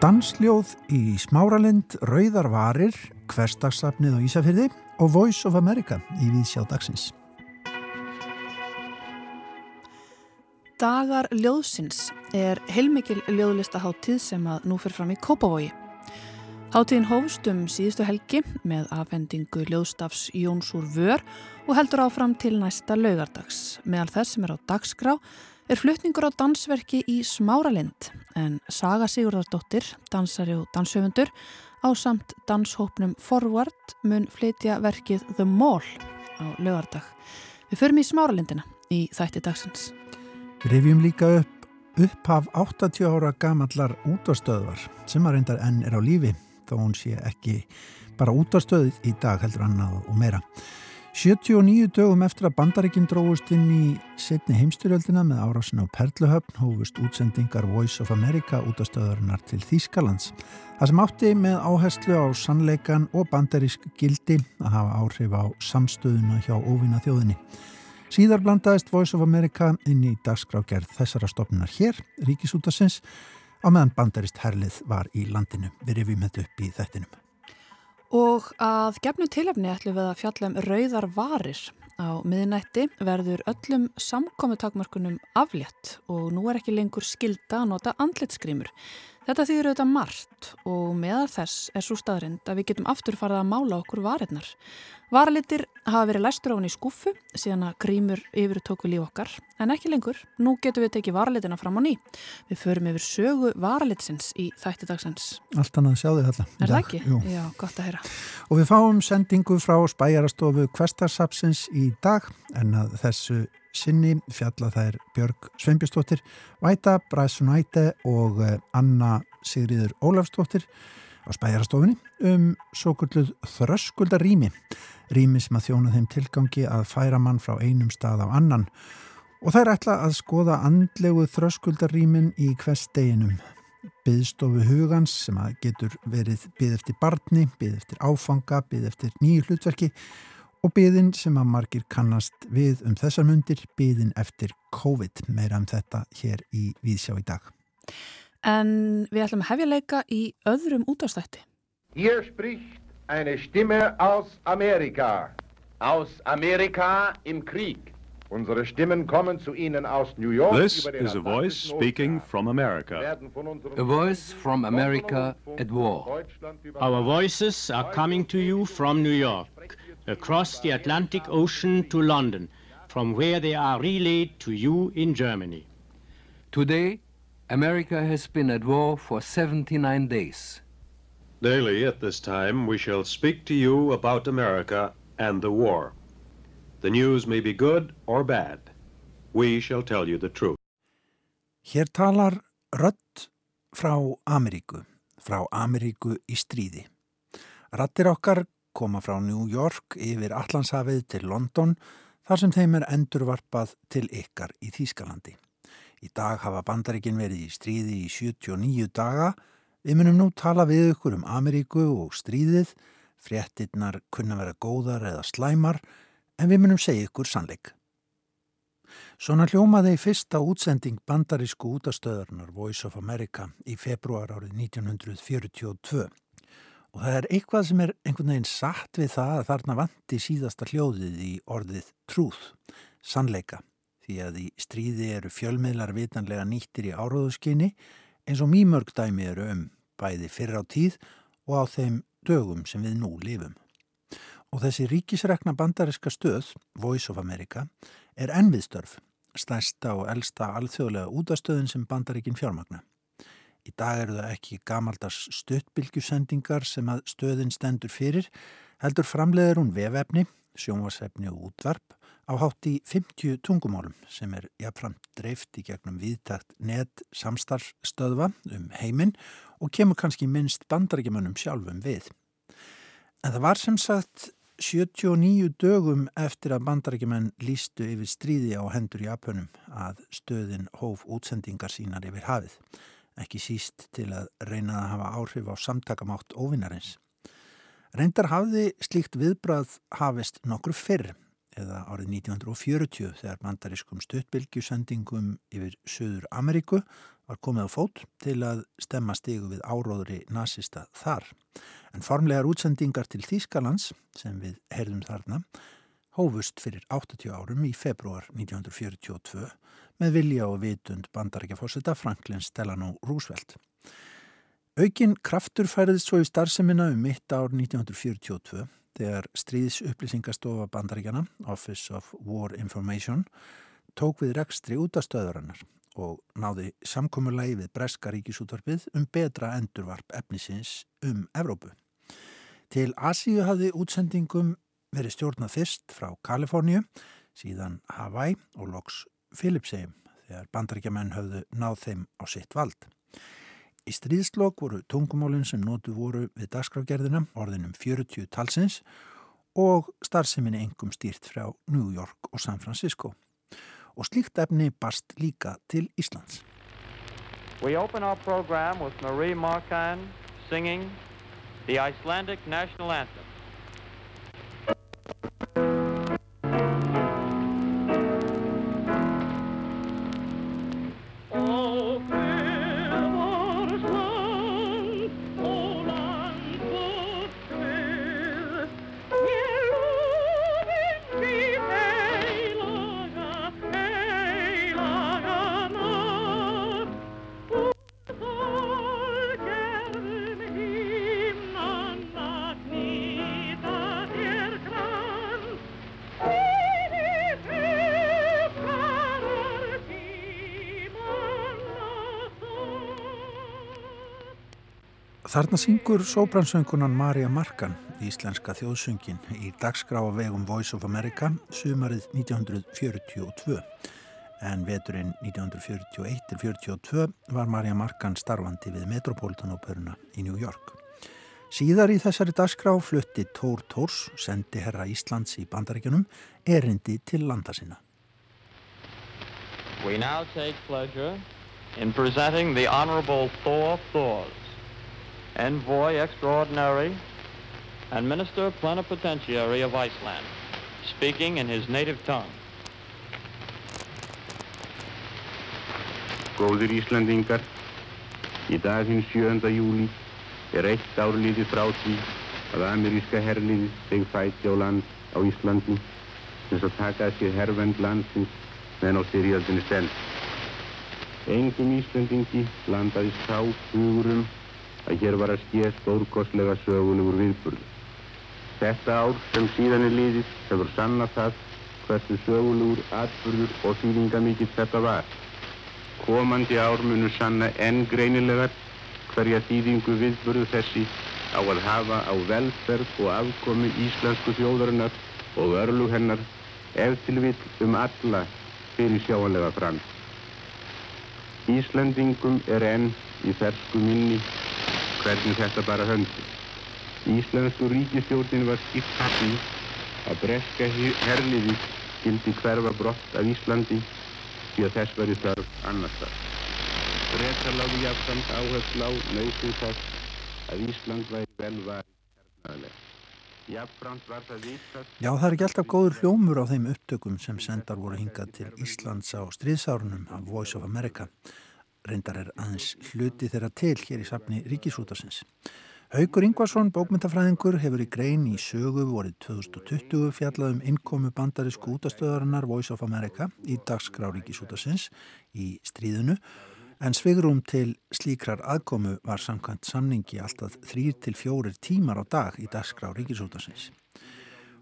Dansljóð í Smáralind, Rauðarvarir, Hverstagsafnið á Ísafyrði og Voice of America í Víðsjá dagsins. Dagar ljóðsins er heilmikil ljóðlistaháttíð sem að nú fyrir fram í Kópavogi. Háttíðin hófst um síðustu helgi með afhendingu ljóðstafs Jónsúr Vör og heldur áfram til næsta laugardags. Meðal þess sem er á dagskrá er flutningur á dansverki í Smáralind en Saga Sigurðardóttir, dansari og danshöfundur á samt danshópnum Forward mun flytja verkið The Mall á lögardag. Við förum í Smáralindina í þætti dagsins. Við rifjum líka upp upphaf 80 ára gamallar útastöðvar sem að reyndar enn er á lífi þó hún sé ekki bara útastöð í dag heldur annað og meira. 79 dögum eftir að bandaríkinn dróðust inn í setni heimstyrjöldina með árásin á Perluhöfn hófust útsendingar Voice of America út af stöðarinnar til Þýskalands. Það sem átti með áherslu á sannleikan og bandarísk gildi að hafa áhrif á samstöðuna hjá óvinna þjóðinni. Síðar blandaðist Voice of America inn í dagskrágerð þessara stopnar hér, Ríkisútasins, á meðan bandarist herlið var í landinu. Við rifjum þetta upp í þettinum. Og að gefnu tilefni ætlum við að fjalla um rauðar varir. Á miðinætti verður öllum samkomiðtakmörkunum aflétt og nú er ekki lengur skilda að nota andlitskrimur. Þetta þýður auðvitað margt og meðal þess er svo staðrind að við getum aftur farið að mála okkur varirnar. Varalitir hafa verið læstur á hann í skúfu síðan að grímur yfir tóku líf okkar en ekki lengur. Nú getum við tekið varalitina fram á ný. Við förum yfir sögu varalitsins í þættidagsens. Allt annað sjáðu þetta. Er það ekki? Jú. Já, gott að heyra. Og við fáum sendingu frá spæjarastofu Kvestarsapsins í dag en að þessu sinni fjalla þær Björg Sveinbjörnsdóttir, Væta Bræsunæte og eh, Anna Sigriður Ólafsdóttir á spæjarastofunni um svo kulluð þröskuldar rými, sem að þjóna þeim tilgangi að færa mann frá einum stað á annan. Og þær ætla að skoða andlegu þröskuldar rýmin í hvers deginum byðstofu hugans sem að getur verið byð eftir barni, byð eftir áfanga, byð eftir nýju hlutverki og byðin sem að margir kannast við um þessar mundir, byðin eftir COVID, meira um þetta hér í Víðsjá í dag. En við ætlum að hefja leika í öðrum útastætti. Hier spricht eine Stimme aus Amerika. Aus Amerika im Krieg. Unsere Stimmen kommen zu Ihnen aus New York. This is a voice speaking from America. A voice from America at war. Our voices are coming to you from New York. Across the Atlantic Ocean to London, from where they are relayed to you in Germany. Today, America has been at war for 79 days. Daily at this time, we shall speak to you about America and the war. The news may be good or bad. We shall tell you the truth. Hér talar rött frá Ameríku, frá Ameríku í stríði. Rattir okkar koma frá New York yfir Allandshafið til London þar sem þeim er endurvarpað til ykkar í Þýskalandi. Í dag hafa bandaríkin verið í stríði í 79 daga. Við munum nú tala við ykkur um Ameríku og stríðið. Fréttinnar kunna vera góðar eða slæmar en við munum segja ykkur sannleik. Svona hljómaði í fyrsta útsending bandarísku útastöðarnar Voice of America í februar árið 1942. Og það er eitthvað sem er einhvern veginn satt við það að þarna vanti síðasta hljóðið í orðið trúð, sannleika. Því að í stríði eru fjölmiðlar vitanlega nýttir í áróðuskinni eins og mýmörg dæmi eru um bæði fyrr á tíð og á þeim dögum sem við nú lifum. Og þessi ríkisrekna bandariska stöð, Voice of America, er ennviðstörf, stærsta og elsta alþjóðlega útastöðin sem bandaríkin fjármagna. Í dag eru það ekki gamaldags stuttbylgjusendingar sem að stöðin stendur fyrir, heldur framleiður hún vefefni, sjónvasefni og útvarp á hátt í 50 tungumálum sem er jafnframt dreift í gegnum viðtakt net samstarfstöðva um heiminn og kemur kannski minnst bandarækjumannum sjálfum við. En það var sem sagt 79 dögum eftir að bandarækjumann lístu yfir stríði á hendur Japunum að stöðin hóf útsendingar sínar yfir hafið ekki síst til að reyna að hafa áhrif á samtakamátt óvinnarins. Reyndar hafði slíkt viðbrað hafist nokkru fyrr eða árið 1940 þegar bandarískum stuttbylgjusendingum yfir Suður Ameríku var komið á fót til að stemma stigu við áróðri nazista þar. En formlegar útsendingar til Þýskalands sem við herðum þarna hófust fyrir 80 árum í februar 1942 með vilja og vitund bandarækjafósita Franklin Delano Roosevelt. Aukinn kraftur færðist svo í starfseminna um mitt ár 1942 þegar stríðsupplýsingastofa bandaríkjana, Office of War Information, tók við rekstri út af stöðurinnar og náði samkommulagi við Breska ríkisútvarpið um betra endurvarp efnisins um Evrópu. Til Asíu hafði útsendingum verið stjórnað fyrst frá Kaliforníu, síðan Hawaii og loks Philipsheim þegar bandaríkjaman höfðu náð þeim á sitt vald. Í stríðslokk voru tungumálinn sem nótu voru við dagskrágerðina orðinum 40 talsins og starfseminni engum stýrt frá New York og San Francisco. Og slíkt efni barst líka til Íslands. We open our program with Marie Marcan singing the Icelandic National Anthem. Þarna syngur sóbransöngunan Marja Markan, íslenska þjóðsöngin, í dagskráa vegum Voice of America sumarið 1942. En veturinn 1941-42 var Marja Markan starfandi við Metropolitan-óperuna í New York. Síðar í þessari dagskrá flutti Tór Tórs, sendi herra Íslands í bandaríkjunum, erindi til landa sinna. We now take pleasure in presenting the Honorable Thor Thors. Envoy Extraordinary and Minister Plenipotentiary of Iceland, speaking in his native tongue. Góðir Íslandingar, í dag hinn 7. júli er eitt árliði frá því að ameríska herliði seg fæti á land á Íslandi sem að taka sér hervend landsins meðan á styrjöldinni stend. Engum Íslandingi landaði sá hugurum að hér var að ske stórkostlega sögulegur viðburð. Þetta ár sem síðan er liðið hefur sannað það hversu sögulegur, atbyrður og þýðingamikill þetta var. Komandi ár munu sanna enn greinilegar hverja þýðingu viðburðu þessi á að hafa á velferð og afkomi íslensku þjóðarinnar og örlug hennar ef til vill um alla fyrir sjáanlega fram. Íslandingum er enn í fersku minni hvernig þetta bara höndi. Íslensku ríkistjórnin var skipt því að breska herliði skildi hverfa brott af Íslandi því að þess var í þarf annars þar. Breta láði jafnsamt áherslu á nöysið þess að Ísland væri vel varið hernaðlega. Jafnframt var það vitað... Já, það er ekki alltaf góður hljómur á þeim upptökum sem sendar voru hingað til Íslands á stríðsárunum af Voice of America reyndar er aðeins hluti þeirra til hér í safni Ríkisútasins. Haugur Ingvarsson, bókmyndafræðingur, hefur í grein í sögu vorið 2020 fjallað um innkomu bandarísku útastöðarinnar Voice of America í dagskrá Ríkisútasins í stríðinu en svigrum til slíkrar aðkomu var samkvæmt samningi alltaf þrýr til fjórir tímar á dag í dagskrá Ríkisútasins.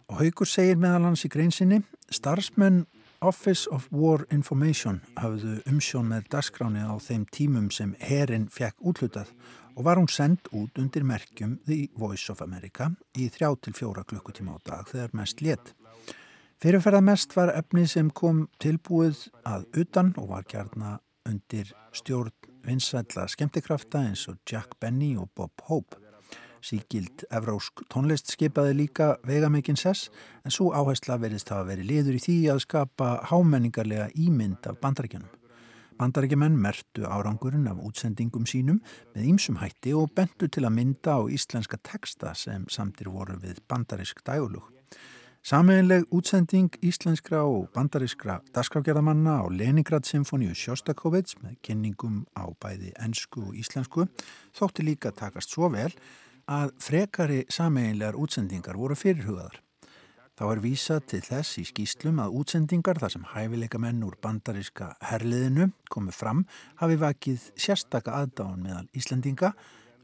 Og Haugur segir meðal hans í greinsinni, starfsmenn Office of War Information hafðu umsjón með dagskráni á þeim tímum sem herin fekk útlutað og var hún sendt út undir merkjum The Voice of America í þrjá til fjóra klukkutíma á dag þegar mest létt. Fyrirferða mest var efni sem kom tilbúið að utan og var kjarna undir stjórn vinsætla skemmtikrafta eins og Jack Benny og Bob Hope. Síkild Evrósk tónlist skipaði líka veigamikinn sess en svo áhersla verðist hafa verið liður í því að skapa hámenningarlega ímynd af bandarækjanum. bandarækjumenn mertu árangurinn af útsendingum sínum með ýmsum hætti og bentu til að mynda á íslenska teksta sem samtir voru við bandarísk dægulug. Sameinleg útsending íslenskra og bandarískra dasgrágerðamanna á Leningrad Symfóníu Sjóstakovits með kynningum á bæði ennsku og íslensku þótti líka takast svo vel að frekari sameinlegar útsendingar voru fyrirhugaðar. Þá er vísa til þess í skýslum að útsendingar þar sem hæfileika menn úr bandaríska herliðinu komu fram hafi vakið sérstaka aðdáðan meðal Íslandinga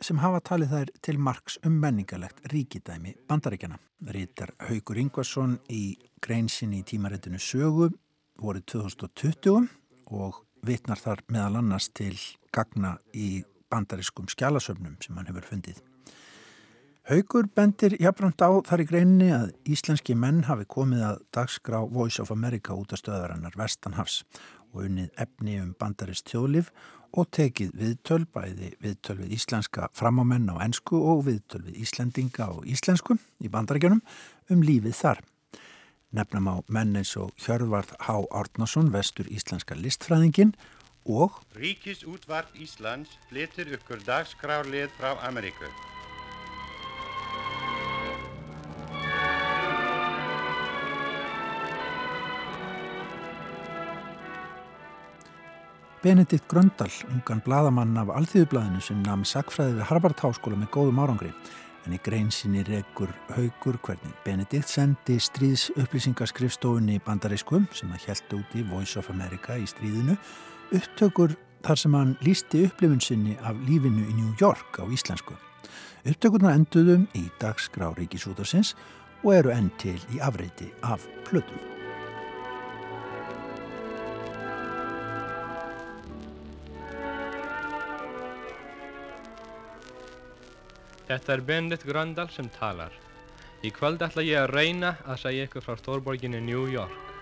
sem hafa talið þær til margs um menningalegt ríkidæmi bandaríkjana. Rítar Haugur Ingvarsson í greinsinni í tímaréttinu sögu voru 2020 og vitnar þar meðal annars til gagna í bandarískum skjálasöfnum sem hann hefur fundið. Haugur bendir jafnframt á þar í greinni að íslenski menn hafi komið að dagskrá Voice of America út af stöðarinnar Vestanhafs og unnið efni um bandarist þjóðlif og tekið viðtöl, bæði viðtöl við íslenska framámenn á ennsku og viðtöl við íslendinga og íslensku í bandaríkjunum um lífið þar. Nefnum á menn eins og Hjörðvarð H. Árnason, vestur íslenska listfræðingin og Ríkisútvart Íslands flyttir ykkur dagskrárlið frá Ameríku. Benedikt Gröndal, ungan bladamann af Alþýðublaðinu sem namn sakfræði við Harvard Háskóla með góðum árangri. En í grein sinni regur haugur hvernig Benedikt sendi stríðs upplýsingaskrifstofunni bandarískum sem að held út í Voice of America í stríðinu upptökur þar sem hann lísti upplifun sinni af lífinu í New York á íslensku. Upptökurna enduðum í dagskrá Ríkisútarsins og eru enn til í afreiti af plötum. Þetta er Benedikt Gröndal sem talar. Í kvöld ætla ég að reyna að segja ykkur frá stórborginni New York.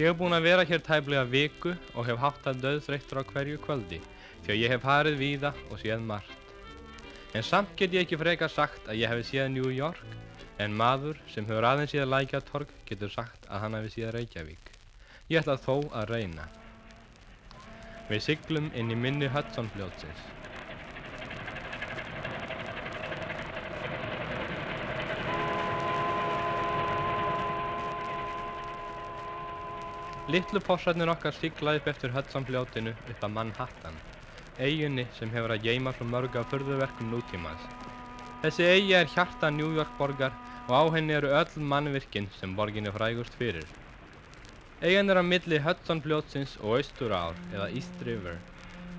Ég hef búin að vera hér tæplega viku og hef haft að döðþreyttur á hverju kvöldi því að ég hef farið víða og séð margt. En samt get ég ekki frekar sagt að ég hef séð New York en maður sem hefur aðeins séð Lækjatorg getur sagt að hann hef séð Reykjavík. Ég ætla þó að reyna. Við siglum inn í minni Hudson fljótsins. Littlu fossarnir okkar sigla upp eftir Hudsonfljótinu upp að Manhattan, eiginni sem hefur að geima svo mörg af förðuverkum nútímans. Þessi eigi er hjarta New York borgar og á henni eru öll mannvirkinn sem borgin er frægust fyrir. Eigin er á milli Hudsonfljótsins og Austurár eða East River,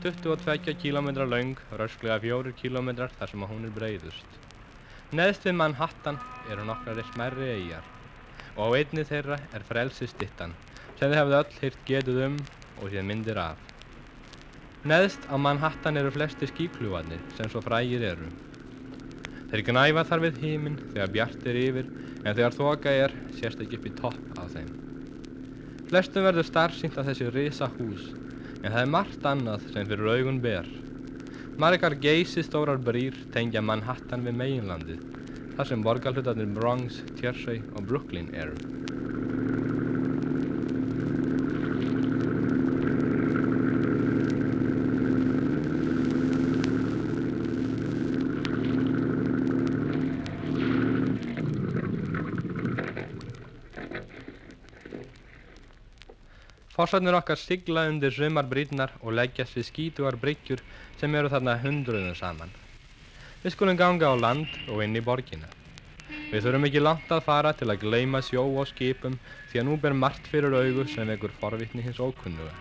22 km laung, rösklega 4 km þar sem að hún er breyðust. Neðst við Manhattan eru nokkrar smerri eigjar og á einni þeirra er frelsistittan sem þið hefðu öll hýrt getuð um og séð myndir af. Neðst á Manhattan eru flesti skíkljúarnir sem svo frægir eru. Þeir gnæfa þar við híminn þegar bjart er yfir en þegar þoka er sést ekki upp í topp á þeim. Flestum verður starfsýnt að þessi risa hús en það er margt annað sem fyrir augun ber. Margar geysi stórar brýr tengja Manhattan við meginlandið þar sem borgarhlutarnir Bronx, Jersey og Brooklyn eru. Fossarnir okkar sigla undir sumarbrýtnar og leggjast við skítugar bryggjur sem eru þarna hundruðum saman. Við skulum ganga á land og inn í borgina. Við þurfum ekki langt að fara til að gleima sjó og skipum því að nú ber margt fyrir augu sem vekur forvitni hins ókunnuga.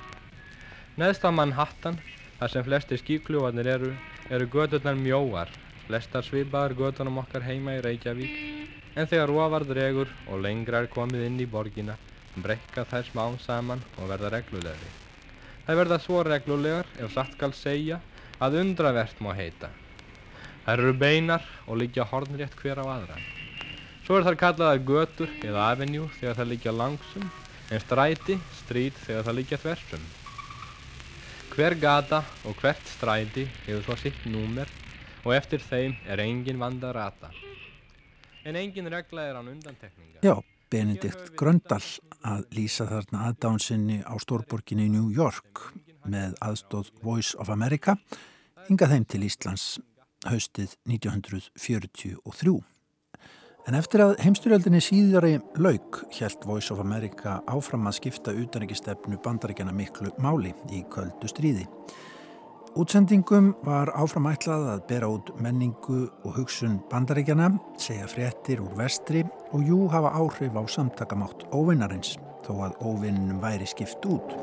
Neðst á Manhattan, þar sem flesti skíkljúarnir eru, eru gödurnar mjóar, flestar svipaðar gödunum okkar heima í Reykjavík, en þegar ofar dregur og lengra er komið inn í borgina, brekka þær smá saman og verða reglulegri. Það verða svo reglulegar ef satt skal segja að undravert má heita. Þær eru beinar og liggja hornrétt hver á aðra. Svo er þar kallaðar götur eða avenjú þegar það liggja langsum, en stræti, strít þegar það liggja þversum. Hver gata og hvert stræti hefur svo sitt númer og eftir þeim er engin vand að rata. En engin regla er án undantekninga. Já, Benedikt Gröndal að lýsa þarna aðdánsinni á stórborginni New York með aðstóð Voice of America hingað þeim til Íslands haustið 1943. En eftir að heimstyrjöldinni síðari lauk helt Voice of America áfram að skipta utanrikistefnu bandaríkjana miklu máli í köldu stríði. Útsendingum var áfram ætlað að bera út menningu og hugsun bandaríkjana, segja fréttir úr vestri og jú hafa áhrif á samtakamátt óvinnarins þó að óvinnum væri skipt út.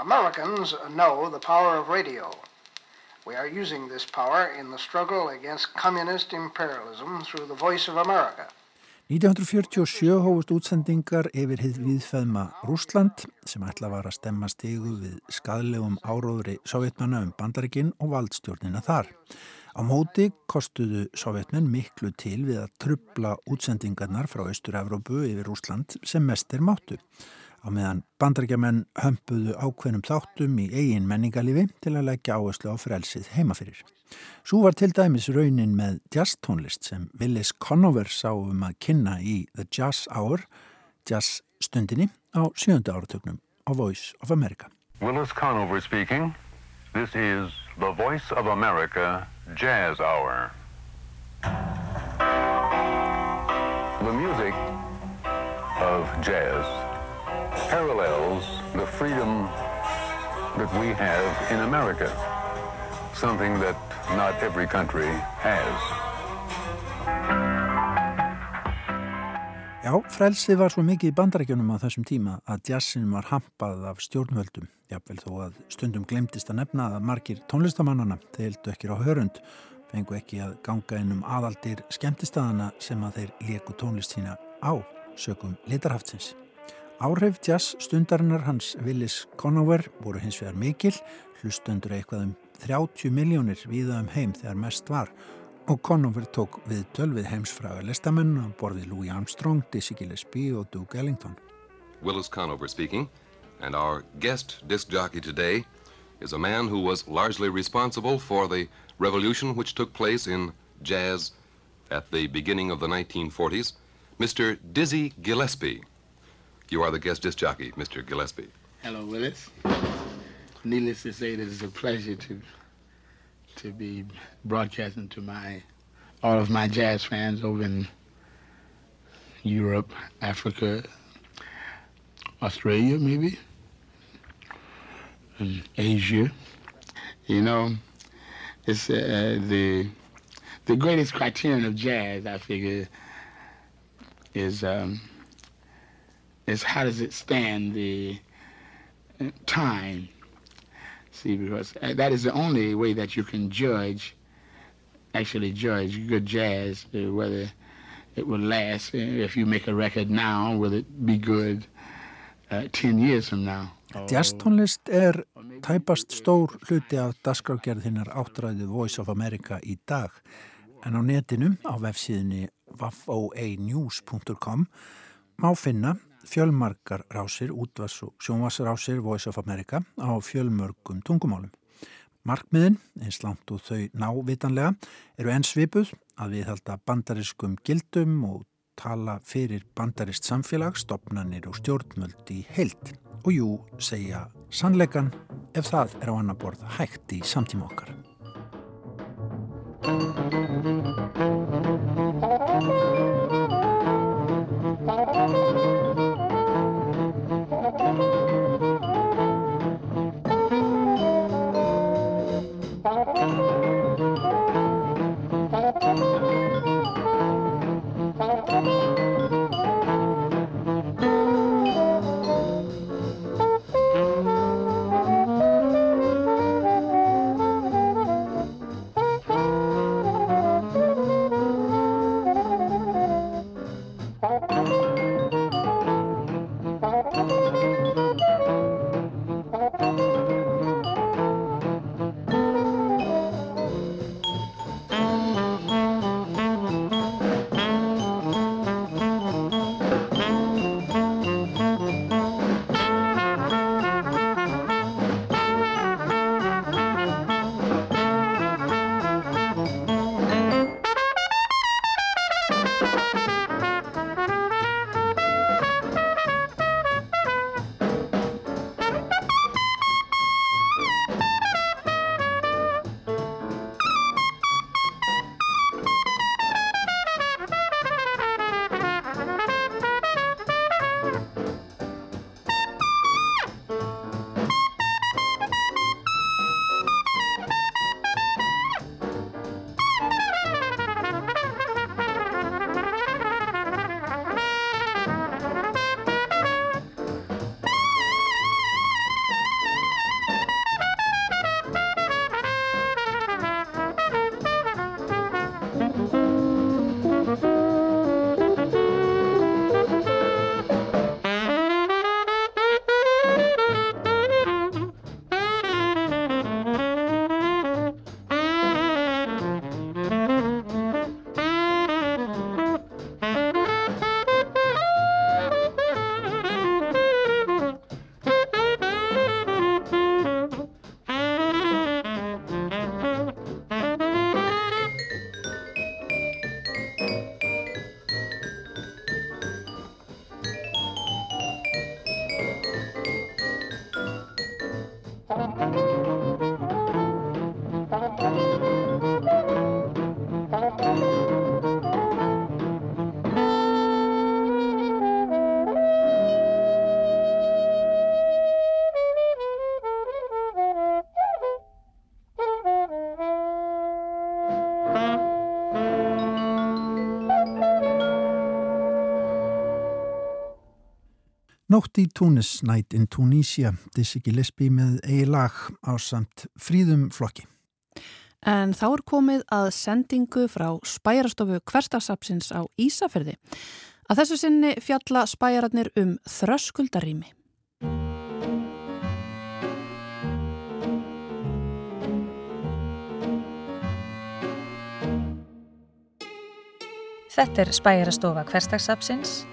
Americans know the power of radio. We are using this power in the struggle against communist imperialism through the voice of America. 1947 hófust útsendingar yfir hið viðfæðma Rúsland sem ætla var að stemma stegu við skadlegum áróðri sovjetmanna um bandarikinn og valdstjórnina þar. Á móti kostuðu sovjetmenn miklu til við að trubla útsendingarnar frá Östur-Európu yfir Rúsland sem mest er máttu á meðan bandarækjamenn hömpuðu ákveðnum þáttum í eigin menningarlifi til að leggja áherslu á frelsið heimafyrir. Svo var til dæmis raunin með jazztónlist sem Willis Conover sá um að kynna í The Jazz Hour, jazz stundinni á sjönda áratögnum á Voice of America. Willis Conover speaking. This is The Voice of America Jazz Hour. The music of jazz parallels the freedom that we have in America, something that not every country has. Já, frelsið var svo mikið í bandarækjunum á þessum tíma að jazzin var hampað af stjórnvöldum, jáfnvel þó að stundum glemtist að nefna að margir tónlistamannana þeildu ekki á hörund, fengu ekki að ganga inn um aðaldir skemmtistadana sem að þeir leku tónlist sína á sökum litarhaftsins. Áhrif jazz stundarinnar hans Willis Conover voru hins vegar mikil, hlustundur eitthvað um 30 miljónir viða um heim þegar mest var og Conover tók við tölvið heimsfraga listamenn að borði Louis Armstrong, Dizzy Gillespie og Duke Ellington. Willis Conover speaking, and our guest disc jockey today is a man who was largely responsible for the revolution which took place in jazz at the beginning of the 1940s, Mr. Dizzy Gillespie. You are the guest disc jockey, Mr. Gillespie. Hello, Willis. Needless to say, that it's a pleasure to to be broadcasting to my all of my jazz fans over in Europe, Africa, Australia, maybe, and Asia. You know, it's uh, the the greatest criterion of jazz. I figure is. Um, is how does it stand the uh, time? See, because uh, that is the only way that you can judge, actually judge good jazz, uh, whether it will last. If you make a record now, will it be good uh, 10 years from now? Jazztónlist er tæpast stór hluti af dasgrágerðinnar áttræðu Voice of America í dag en á netinu á vefsíðinni voanews.com má finna fjölmarkar rásir, útvars- og sjónvarsrásir Voice of America á fjölmörgum tungumálum. Markmiðin, eins langt og þau návitanlega, eru ennsvipuð að viðhalda bandariskum gildum og tala fyrir bandarist samfélag, stopnarnir og stjórnmöld í heilt. Og jú, segja sannleikan ef það er á annar borð hægt í samtíma okkar. Música Nótt í Túnis, Night in Tunisia, Dizzy Gillespie með eigi lag á samt fríðum flokki. En þá er komið að sendingu frá spæjarastofu hverstagsapsins á Ísafyrði. Að þessu sinni fjalla spæjararnir um þröskuldarými. Þetta er spæjarastofa hverstagsapsins.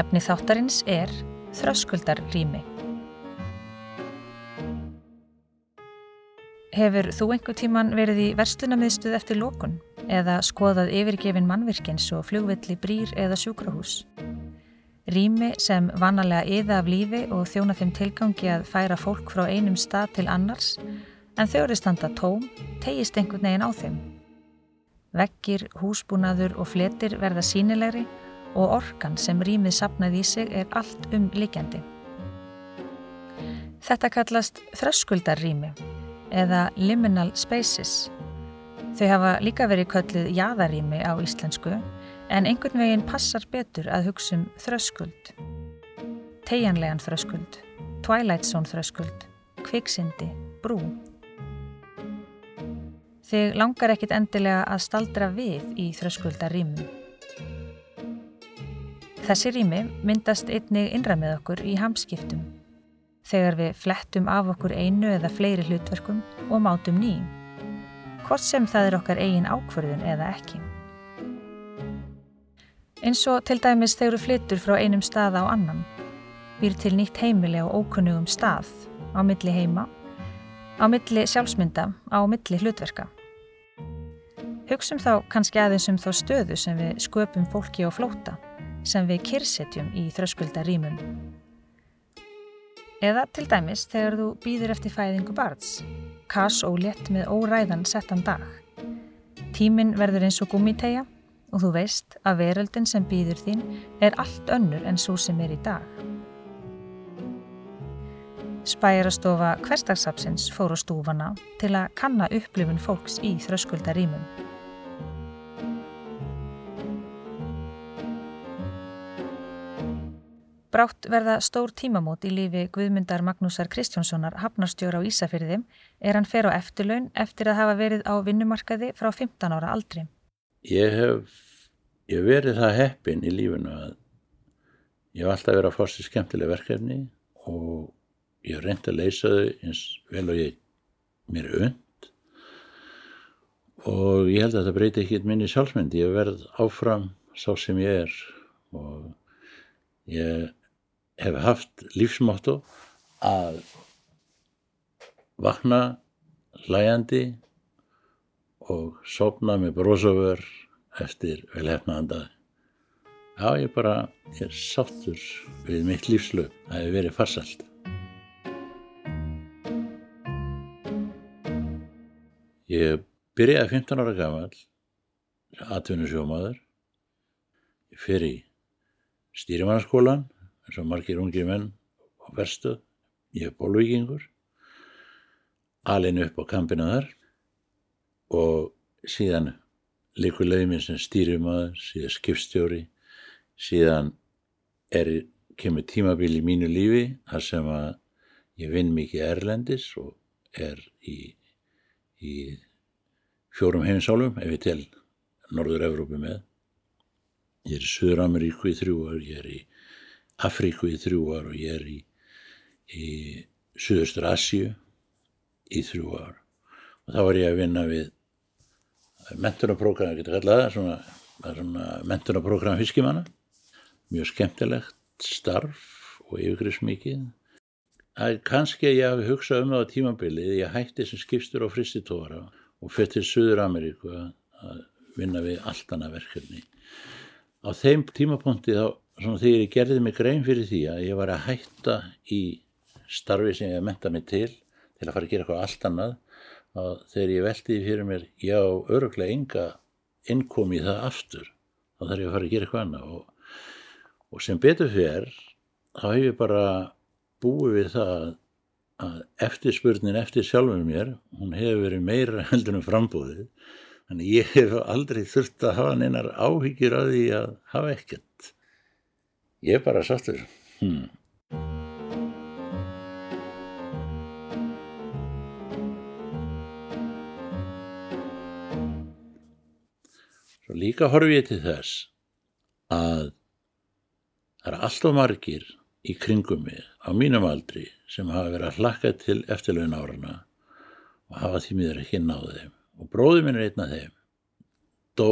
Efni þáttarins er þröskuldarými. Hefur þú einhver tíman verið í verslunamiðstuð eftir lókun eða skoðað yfirgefin mannvirkins og flugvilli brýr eða sjúkrahús? Rými sem vanalega yða af lífi og þjóna þeim tilgangi að færa fólk frá einum stað til annars en þau eru standa tóm, tegist einhvern veginn á þeim. Veggir, húsbúnaður og fletir verða sínilegri og orkan sem rýmið sapnaði í sig er allt um líkjandi. Þetta kallast þröskuldarrými eða liminal spaces. Þau hafa líka verið kölluð jaðarými á íslensku en einhvern veginn passar betur að hugsa um þröskuld. Tegjanlegan þröskuld, Twilight Zone þröskuld, kviksindi, brú. Þig langar ekkit endilega að staldra við í þröskuldarrýmum. Þessi rými myndast einnig innræmið okkur í hamskiptum þegar við flettum af okkur einu eða fleiri hlutverkum og mátum nýjum, hvort sem það er okkar eigin ákverðun eða ekki. Eins og til dæmis þegar við flyttur frá einum stað á annan, býr til nýtt heimili á ókunnugum stað, á milli heima, á milli sjálfsmynda, á milli hlutverka. Hugsum þá kannski aðeins um þá stöðu sem við sköpum fólki á flóta, sem við kyrsetjum í þröskuldarýmum. Eða til dæmis þegar þú býður eftir fæðingu barns, kass og létt með óræðan settan dag. Tíminn verður eins og gummitegja og þú veist að veröldin sem býður þín er allt önnur en svo sem er í dag. Spæjarastofa hverstagsapsins fór á stúfana til að kanna upplifun fólks í þröskuldarýmum. Brátt verða stór tímamót í lífi Guðmundar Magnúsar Kristjónssonar hafnarstjóra á Ísafyrði er hann fer á eftirlaun eftir að hafa verið á vinnumarkaði frá 15 ára aldri. Ég hef ég verið það heppin í lífunu að ég hef alltaf verið að fórst í skemmtileg verkefni og ég hef reynd að leysa þau eins vel og ég mér und og ég held að þetta breyti ekki minni sjálfsmynd. Ég verð áfram sá sem ég er og ég hef haft lífsmáttu að vakna hlæjandi og sopna með brósavör eftir velhefnaðandaði. Já, ég bara, ég er sáttur við mitt lífslöf. Það hefur verið farsalt. Ég byrjaði 15 ára gammal, atvinnusjómaður. Í stýrimannskólan eins og margir ungir menn á verstuð, ég er bólvíkingur, alin upp á kampina þar. Og síðan líkur leiðminn sem stýrimaður, síðan skipstjóri, síðan er, kemur tímabil í mínu lífi þar sem að ég vinn mikið erlendis og er í, í fjórum heimsálum ef ég tel Norður-Európu með. Ég er í Suður-Ameríku í þrjú ár, ég er í Afríku í þrjú ár og ég er í, í Suðustur Asju í þrjú ár og þá var ég að vinna við mentunaprógram, ég geti kallað það, svona, svona mentunaprógram fiskimanna, mjög skemmtilegt starf og yfirgriðsmikið. Það kannski að ég hafi hugsað um það á tímabilið, ég hætti sem skipstur á fristitóra og fyrir til Suður Ameríku að vinna við allt annað verkefni. Á þeim tímapunkti þá svona þegar ég gerði mig grein fyrir því að ég var að hætta í starfi sem ég menta mig til til að fara að gera eitthvað allt annað og þegar ég veldi fyrir mér já, öruglega enga innkomi það aftur þá þarf ég að fara að gera eitthvað annað. Og, og sem betur fyrir þá hef ég bara búið við það að eftirspurnin eftir sjálfum mér hún hefur verið meira heldur en frambúðið þannig ég hef aldrei þurft að hafa neinar áhyggjur að því að hafa ekkert ég er bara sattur hmm. Svo líka horfi ég til þess að það er alltaf margir í kringum mig á mínum aldri sem hafa verið að hlakka til eftirlegin árana og hafa tímiður ekki náðið þeim. Og bróði minn er einn af þeim. Dó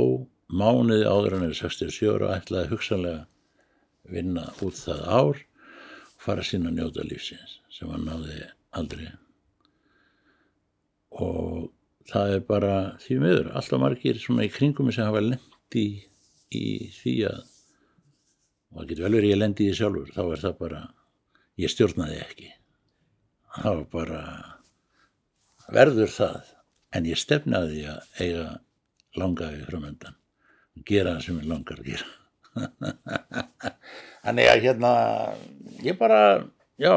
mánuði áður hann er 67 og ætlaði hugsanlega vinna út það ár og fara sín að njóta lífsins sem hann náði aldrei. Og það er bara því miður alltaf margir svona í kringum sem hafa lendi í því að og það getur vel verið ég lendi í því sjálfur þá er það bara, ég stjórnaði ekki. Það var bara verður það en ég stefnaði að eiga langaði frumöndan gera það sem ég langar að gera Þannig að hérna, ég bara, já,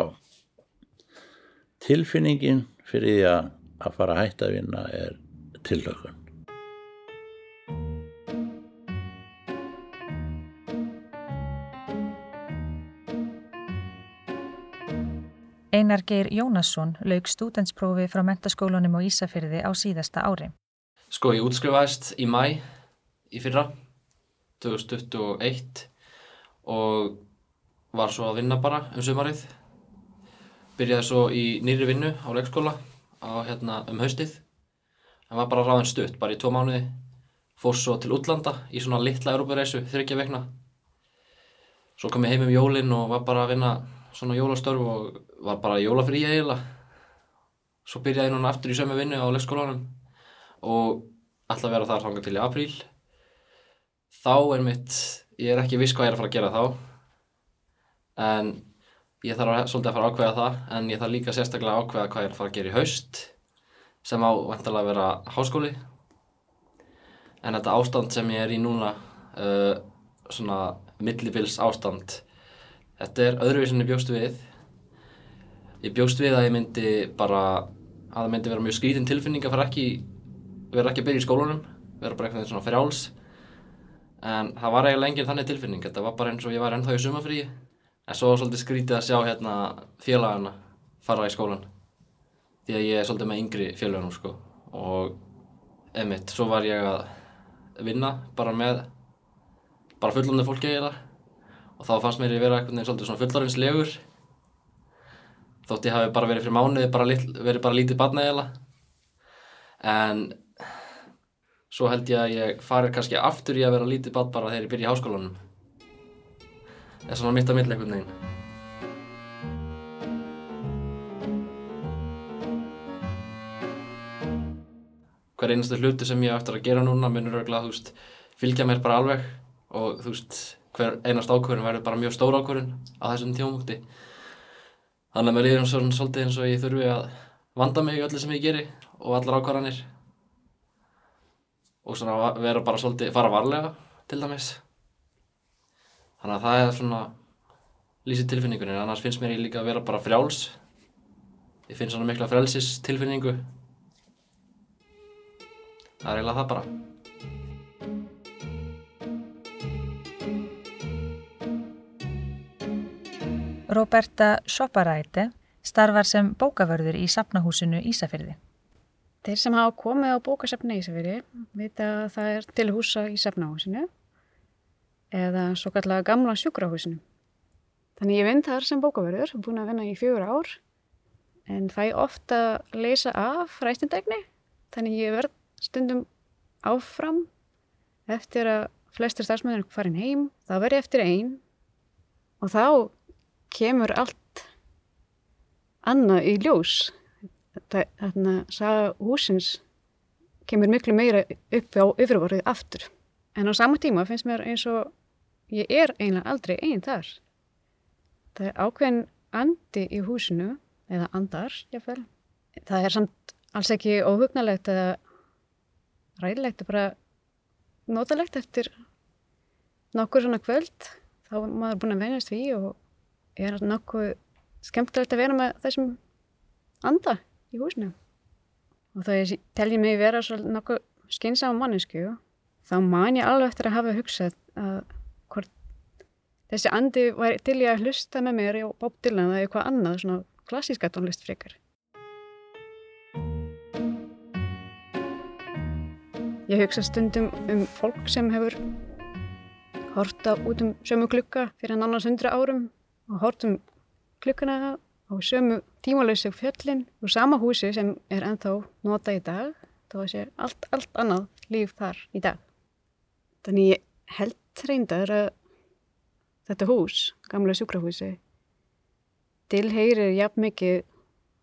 tilfinningin fyrir því að, að fara að hætta að vinna er tillökun. Einar Geir Jónasson lauk stúdensprófi frá mentaskólanum á Ísafyrði á síðasta ári. Sko, ég útskrifaðist í mæ í fyrra 2021 og var svo að vinna bara um sumarið. Byrjaði svo í nýri vinnu á leikskóla á, hérna, um haustið. Það var bara ráðin stutt, bara í tvo mánuði. Fór svo til útlanda í svona litla Európa-reisu þryggja vekna. Svo kom ég heim um jólinn og var bara að vinna svona jólastörf og var bara jólafrí eiginlega. Svo byrjaði ég núna aftur í sömu vinnu á leikskólanum og ætla að vera þar þanga til í apríl þá er mitt, ég er ekki viss hvað ég er að fara að gera þá. En ég þarf að, svolítið að fara að ákveða það en ég þarf líka sérstaklega að ákveða hvað ég er að fara að gera í haust sem á vantilega að vera háskóli. En þetta ástand sem ég er í núna uh, svona millibils ástand þetta er öðruvísinni bjóst við. Ég bjóst við að ég myndi bara að það myndi vera mjög skrítinn tilfinning að fara ekki vera ekki að byrja í skólunum vera bara eitthvað svona frjáls en það var eiginlega enginn þannig tilfinning. Þetta var bara eins og ég var ennþá í sumafríi en svo var svolítið skrítið að sjá hérna félagana fara í skólan því að ég er svolítið með yngri félagunum sko. Og emitt, svo var ég að vinna bara með bara fullandi fólki eiginlega. Og þá fannst mér ég vera eitthvað svolítið svona fullarinslegur þótt ég hafi bara verið fyrir mánuði bara lit, verið bara lítið barna eiginlega. En svo held ég að ég fari kannski aftur í að vera lítið bad bara þegar ég byrja í háskólanum. Það er svona mitt að milla einhvern veginn. Hver einasta hluti sem ég eftir að gera núna munur örgulega, þú veist, fylgja mér bara alveg og þú veist, hver einast ákvörðin verður bara mjög stór ákvörðin á þessum tímumúti þannig að mér líður svona svolítið eins og ég þurfi að vanda mig í öllu sem ég geri og allar ákvarðanir og svona vera bara svolítið, fara varlega til dæmis. Þannig að það er svona lýsið tilfinningunni, annars finnst mér ég líka að vera bara frjáls. Ég finn svona mikla frælsis tilfinningu það er eiginlega það bara. Roberta Sopparæti starfar sem bókavörður í Sapnahúsinu Ísafyrði Þeir sem hafa komið á bókasafni í Ísafjörði vita að það er til húsa í safnahúsinu eða svo kallega gamla sjúkrahúsinu. Þannig ég vinn þar sem bókaverður, búin að vinna í fjögur ár en það er ofta að leysa af ræstindækni þannig ég verð stundum áfram eftir að flestir starfsmöður er farin heim, þá verð ég eftir einn og þá kemur allt annað í ljós þarna saga húsins kemur miklu meira upp á yfirvorðið aftur. En á sama tíma finnst mér eins og ég er eiginlega aldrei einn þar. Það er ákveðin andi í húsinu, eða andar, jáfnvel. Það er samt alls ekki óhugnalegt eða ræðilegt, bara notalegt eftir nokkur svona kvöld. Þá er maður búin að venjast við og er nokkuð skemmtilegt að vera með þessum anda í húsinu. Og þá ég telji mig vera svolítið nokkuð skynsam mannesku, þá man ég alveg eftir að hafa hugsað að hvort þessi andi var til ég að hlusta með mér og Bob Dylan eða eitthvað annað, svona klassíska tónlist frekar. Ég hugsa stundum um fólk sem hefur horta út um sömu klukka fyrir en annars hundra árum og hort um klukkuna á sömu tímalauðsög fjöllin og sama húsi sem er ennþá nota í dag þá sé allt, allt annað líf þar í dag. Þannig ég held reyndar að þetta hús, gamla sjúkrahúsi, tilheyrir jafn mikið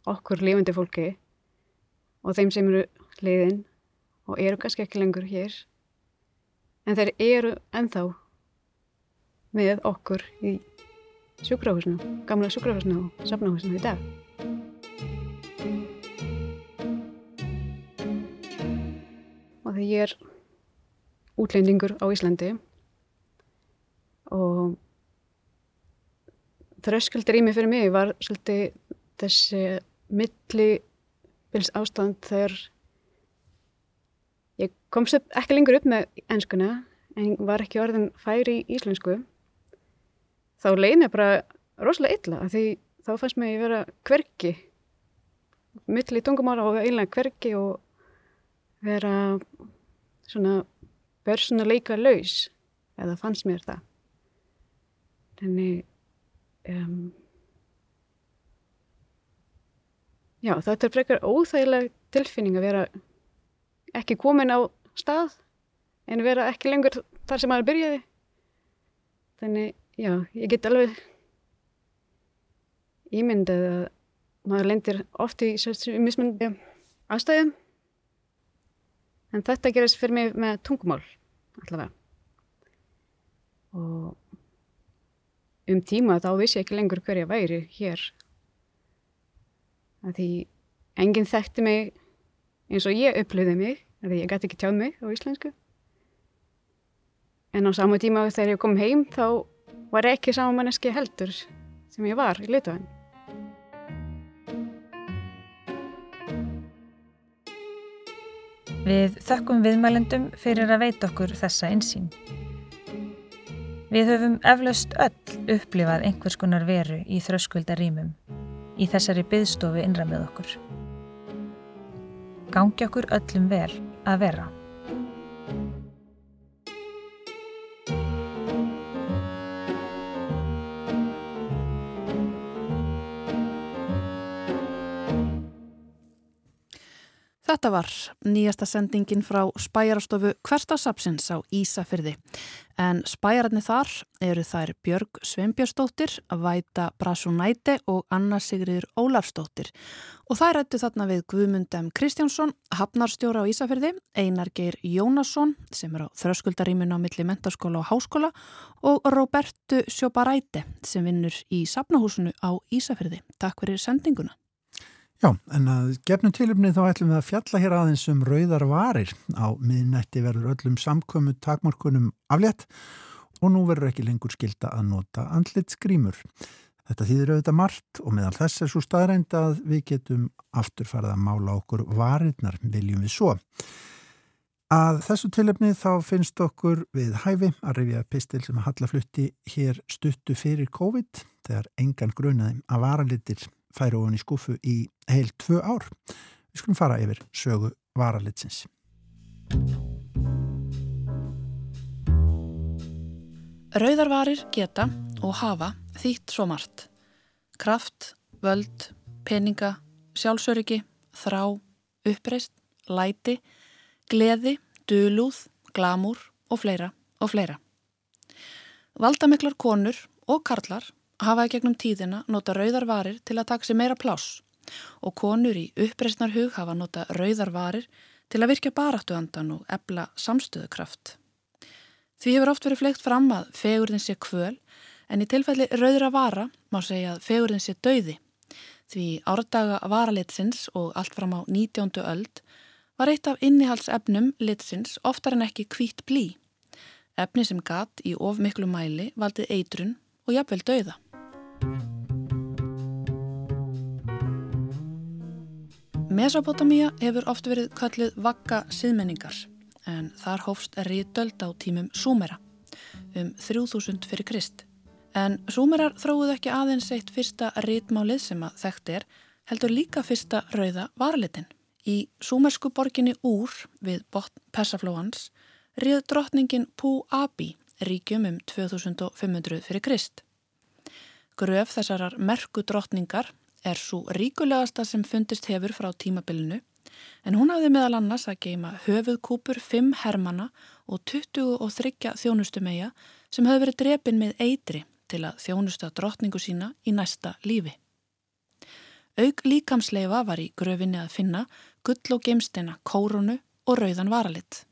okkur lifandi fólki og þeim sem eru leiðin og eru kannski ekki lengur hér en þeir eru ennþá með okkur í sjúkrahúsinu, gamla sjúkrahúsinu og safnahúsinu í dag. Og þegar ég er útlendingur á Íslandi og þröskuldur í mig fyrir mig var svolítið þessi millibils ástand þegar ég komst ekki lengur upp með enskuna en var ekki orðin færi í íslensku þá leiði mér bara rosalega illa því þá fannst mér að ég vera hverki milli tungumála og einlega hverki og vera svona börsunuleika laus eða fannst mér það. Þannig um, já þetta er frekar óþægileg tilfinning að vera ekki komin á stað en vera ekki lengur þar sem maður byrjaði. Þannig já, ég get alveg ímyndið að maður lendir oft í mismundi aðstæðum. En þetta gerist fyrir mig með tungumál allavega. Og um tíma þá vissi ég ekki lengur hverja væri hér. Að því enginn þekkti mig eins og ég upplöði mig að því ég gæti ekki tjáð mig á íslensku. En á sama tíma þegar ég kom heim þá var ekki saman manneski heldur sem ég var í Litáin Við þökkum viðmælendum fyrir að veita okkur þessa einsýn. Við höfum eflaust öll upplifað einhvers konar veru í þröskuldarímum í þessari byðstofu innra með okkur. Gangi okkur öllum vel að vera. Þetta var nýjasta sendingin frá spæjarastofu Hverstasapsins á Ísafyrði. En spæjararnir þar eru þær Björg Sveinbjörnsdóttir, Væta Brasunæti og Anna Sigriður Ólafsdóttir. Og þær rættu þarna við Guðmundem Kristjánsson, hafnarstjóra á Ísafyrði, Einar Geir Jónasson sem er á þröskuldaríminu á milli mentarskóla og háskóla og Robertu Sjóparæti sem vinnur í Sapnahúsinu á Ísafyrði. Takk fyrir sendinguna. Já, en að gefnum tilumni þá ætlum við að fjalla hér aðeins um rauðar varir. Á miðnætti verður öllum samkömmu takmarkunum aflétt og nú verður ekki lengur skilda að nota andlit skrýmur. Þetta þýðir auðvitað margt og meðal þess er svo staðrænt að við getum aftur farið að mála okkur varirnar, viljum við svo. Að þessu tilumni þá finnst okkur við hæfi að rifja pistil sem að hallaflutti hér stuttu fyrir COVID þegar engan grunaði að varalitir færi ofan í skúfu í heil tvö ár. Við skulum fara yfir sögu varalitsins. Rauðarvarir geta og hafa þýtt svo margt. Kraft, völd, peninga, sjálfsöryggi, þrá, uppreist, læti, gleði, dölúð, glamúr og fleira og fleira. Valdamiklar konur og karlar hafa í gegnum tíðina nota rauðarvarir til að taka sér meira pláss og konur í uppreysnarhug hafa nota rauðarvarir til að virkja baráttuandan og ebla samstöðukraft. Því hefur oft verið fleikt fram að fegurðin sé kvöl en í tilfelli rauðra vara má segja að fegurðin sé dauði því árdaga varalitsins og allt fram á 19. öld var eitt af innihaldsefnum litsins oftar en ekki kvít blí. Efni sem gatt í of miklu mæli valdið eitrun og jafnvel dauða. Mesopotamía hefur oft verið kallið vakka síðmenningar en þar hófst ríðdöld á tímum Súmera um 3000 fyrir Krist. En Súmerar þróuð ekki aðeins eitt fyrsta ríðmálið sem að þekkt er heldur líka fyrsta rauða varlitin. Í súmersku borginni Úr við botn Persaflóans rið drottningin Pú Abi ríkjum um 2500 fyrir Krist. Gröf þessarar merku drottningar er svo ríkulegasta sem fundist hefur frá tímabilinu en hún hafði meðal annars að geima höfuðkúpur 5 hermana og 23 þjónustumeja sem höfðu verið drepin með eitri til að þjónusta drottningu sína í næsta lífi. Aug líkamsleifa var í gröfinni að finna gull og geimsteina, kórunu og rauðan varalitt.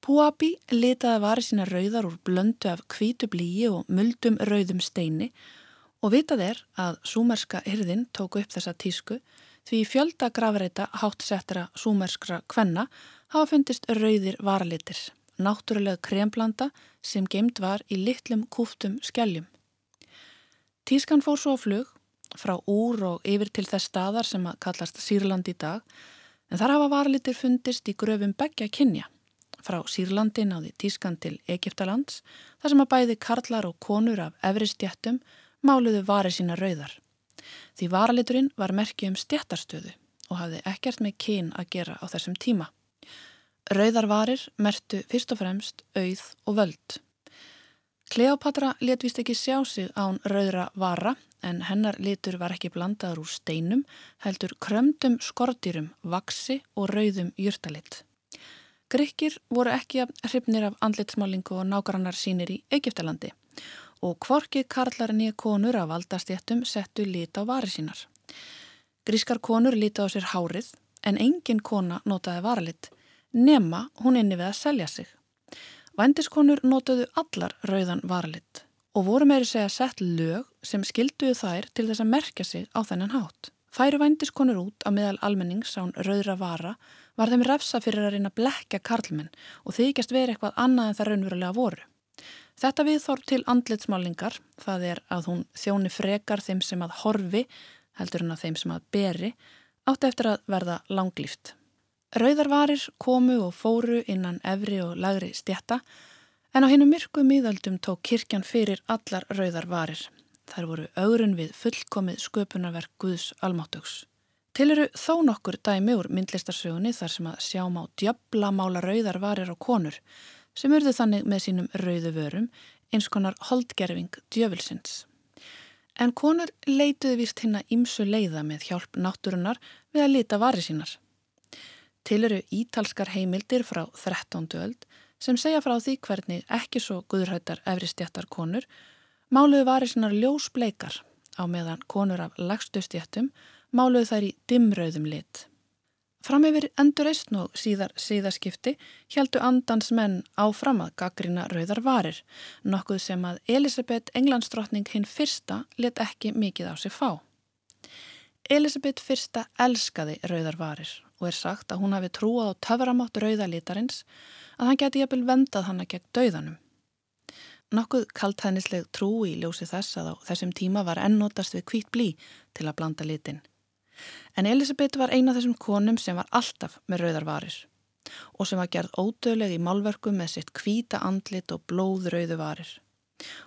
Púabi litaði vari sína rauðar úr blöndu af kvítu blíi og muldum rauðum steini og vitað er að súmerska hyrðin tóku upp þessa tísku því fjölda grafreita hátt settara súmerskra kvenna hafa fundist rauðir varalitir, náttúrulega kremblanda sem geimt var í litlum kúftum skelljum. Tískan fór svo á flug frá úr og yfir til þess staðar sem að kallast Sýrland í dag en þar hafa varalitir fundist í gröfum begja kynja. Frá Sýrlandi náði tískan til Egiptalands þar sem að bæði karlar og konur af efri stjættum máluðu vari sína rauðar. Því varaliturinn var merkið um stjættarstöðu og hafði ekkert með kyn að gera á þessum tíma. Rauðarvarir mertu fyrst og fremst auð og völd. Kleopatra letvist ekki sjá sig án rauðra vara en hennar litur var ekki blandaður úr steinum, heldur krömdum skortýrum, vaksi og rauðum júrtalitt. Grykkir voru ekki hrifnir af andlitsmálingu og nágrannar sínir í Egiptalandi og kvorki karlar nýja konur af valdastjættum settu lit á vari sínar. Grískar konur lita á sér hárið en engin kona notaði varalitt nema hún inni við að selja sig. Vændiskonur notaðu allar rauðan varalitt og voru meiri segja sett lög sem skilduðu þær til þess að merkja sig á þennan hátt. Færu vændiskonur út á meðal almennings án rauðra vara var þeim refsa fyrir að reyna að blekja karlmenn og þykjast verið eitthvað annað en það raunverulega voru. Þetta við þór til andlitsmálingar, það er að hún þjóni frekar þeim sem að horfi, heldur hún að þeim sem að beri, átti eftir að verða langlýft. Rauðarvarir komu og fóru innan efri og lagri stjætta En á hennu myrku miðaldum tók kirkjan fyrir allar rauðar varir. Þær voru augrun við fullkomið sköpunarverk Guðs almáttugs. Til eru þó nokkur dæmi úr myndlistarsögunni þar sem að sjáum á djöbla mála rauðar varir á konur sem urðu þannig með sínum rauðu vörum eins konar holdgerfing djöfulsins. En konur leituði vist hinn að ímsu leiða með hjálp náttúrunar við að lita varir sínar. Til eru ítalskar heimildir frá 13. öld sem segja frá því hvernig ekki svo guðrættar efri stjættar konur máluðu varir sinnar ljósbleikar á meðan konur af lagstu stjættum máluðu þær í dimröðum lit. Fram yfir endur eistn og síðar síðaskipti heldu andans menn áfram að gaggrina rauðar varir, nokkuð sem að Elisabeth Englandsdrottning hinn fyrsta let ekki mikið á sig fá. Elisabeth fyrsta elskaði rauðar varir og er sagt að hún hafi trúað á töframátt rauðalítarins að hann geti jafnvel vendað hanna gegn dauðanum. Nokkuð kaltænisleg trú í ljósi þess að á þessum tíma var ennótast við kvít blí til að blanda litin. En Elisabeth var eina þessum konum sem var alltaf með rauðarvarir og sem var gerð ódöðleg í málverku með sitt kvíta andlit og blóðrauðu varir.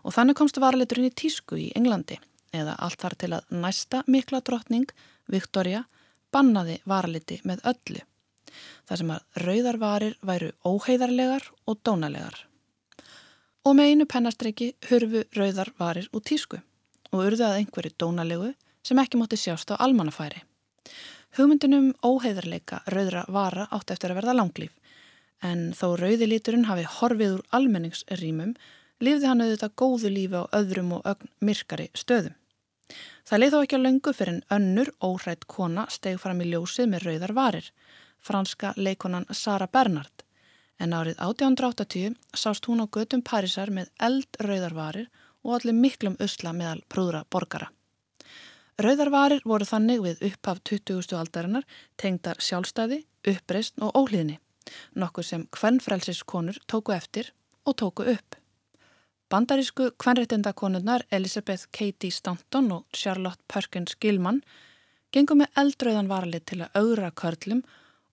Og þannig komst varaliturinn í tísku í Englandi eða allt þar til að næsta mikla drottning, Victoria, bannaði varaliti með öllu þar sem að rauðarvarir væru óheiðarlegar og dónalegar. Og með einu pennastriki hurfu rauðarvarir út tísku og urðu að einhverju dónalegu sem ekki mótti sjást á almannafæri. Hugmyndunum óheiðarleika rauðra vara átt eftir að verða langlýf en þó rauðilíturinn hafi horfið úr almenningsrýmum lifði hann auðvitað góðu lífi á öðrum og ögn myrkari stöðum. Það leið þó ekki á löngu fyrir en önnur óhrætt kona steg fram í ljósið með rauðar varir franska leikonan Sara Bernhardt en árið 1880 sást hún á götum Parísar með eldrauðarvarir og allir miklum usla meðal prúðra borgara. Rauðarvarir voru þannig við upphaf 20. aldarinnar tengdar sjálfstæði, uppreist og óhlýðni, nokkuð sem hvernfrælsiskonur tóku eftir og tóku upp. Bandarísku hvernréttindakonurnar Elizabeth Katie Stanton og Charlotte Perkins Gilman gengum með eldrauðan varalið til að augra körlum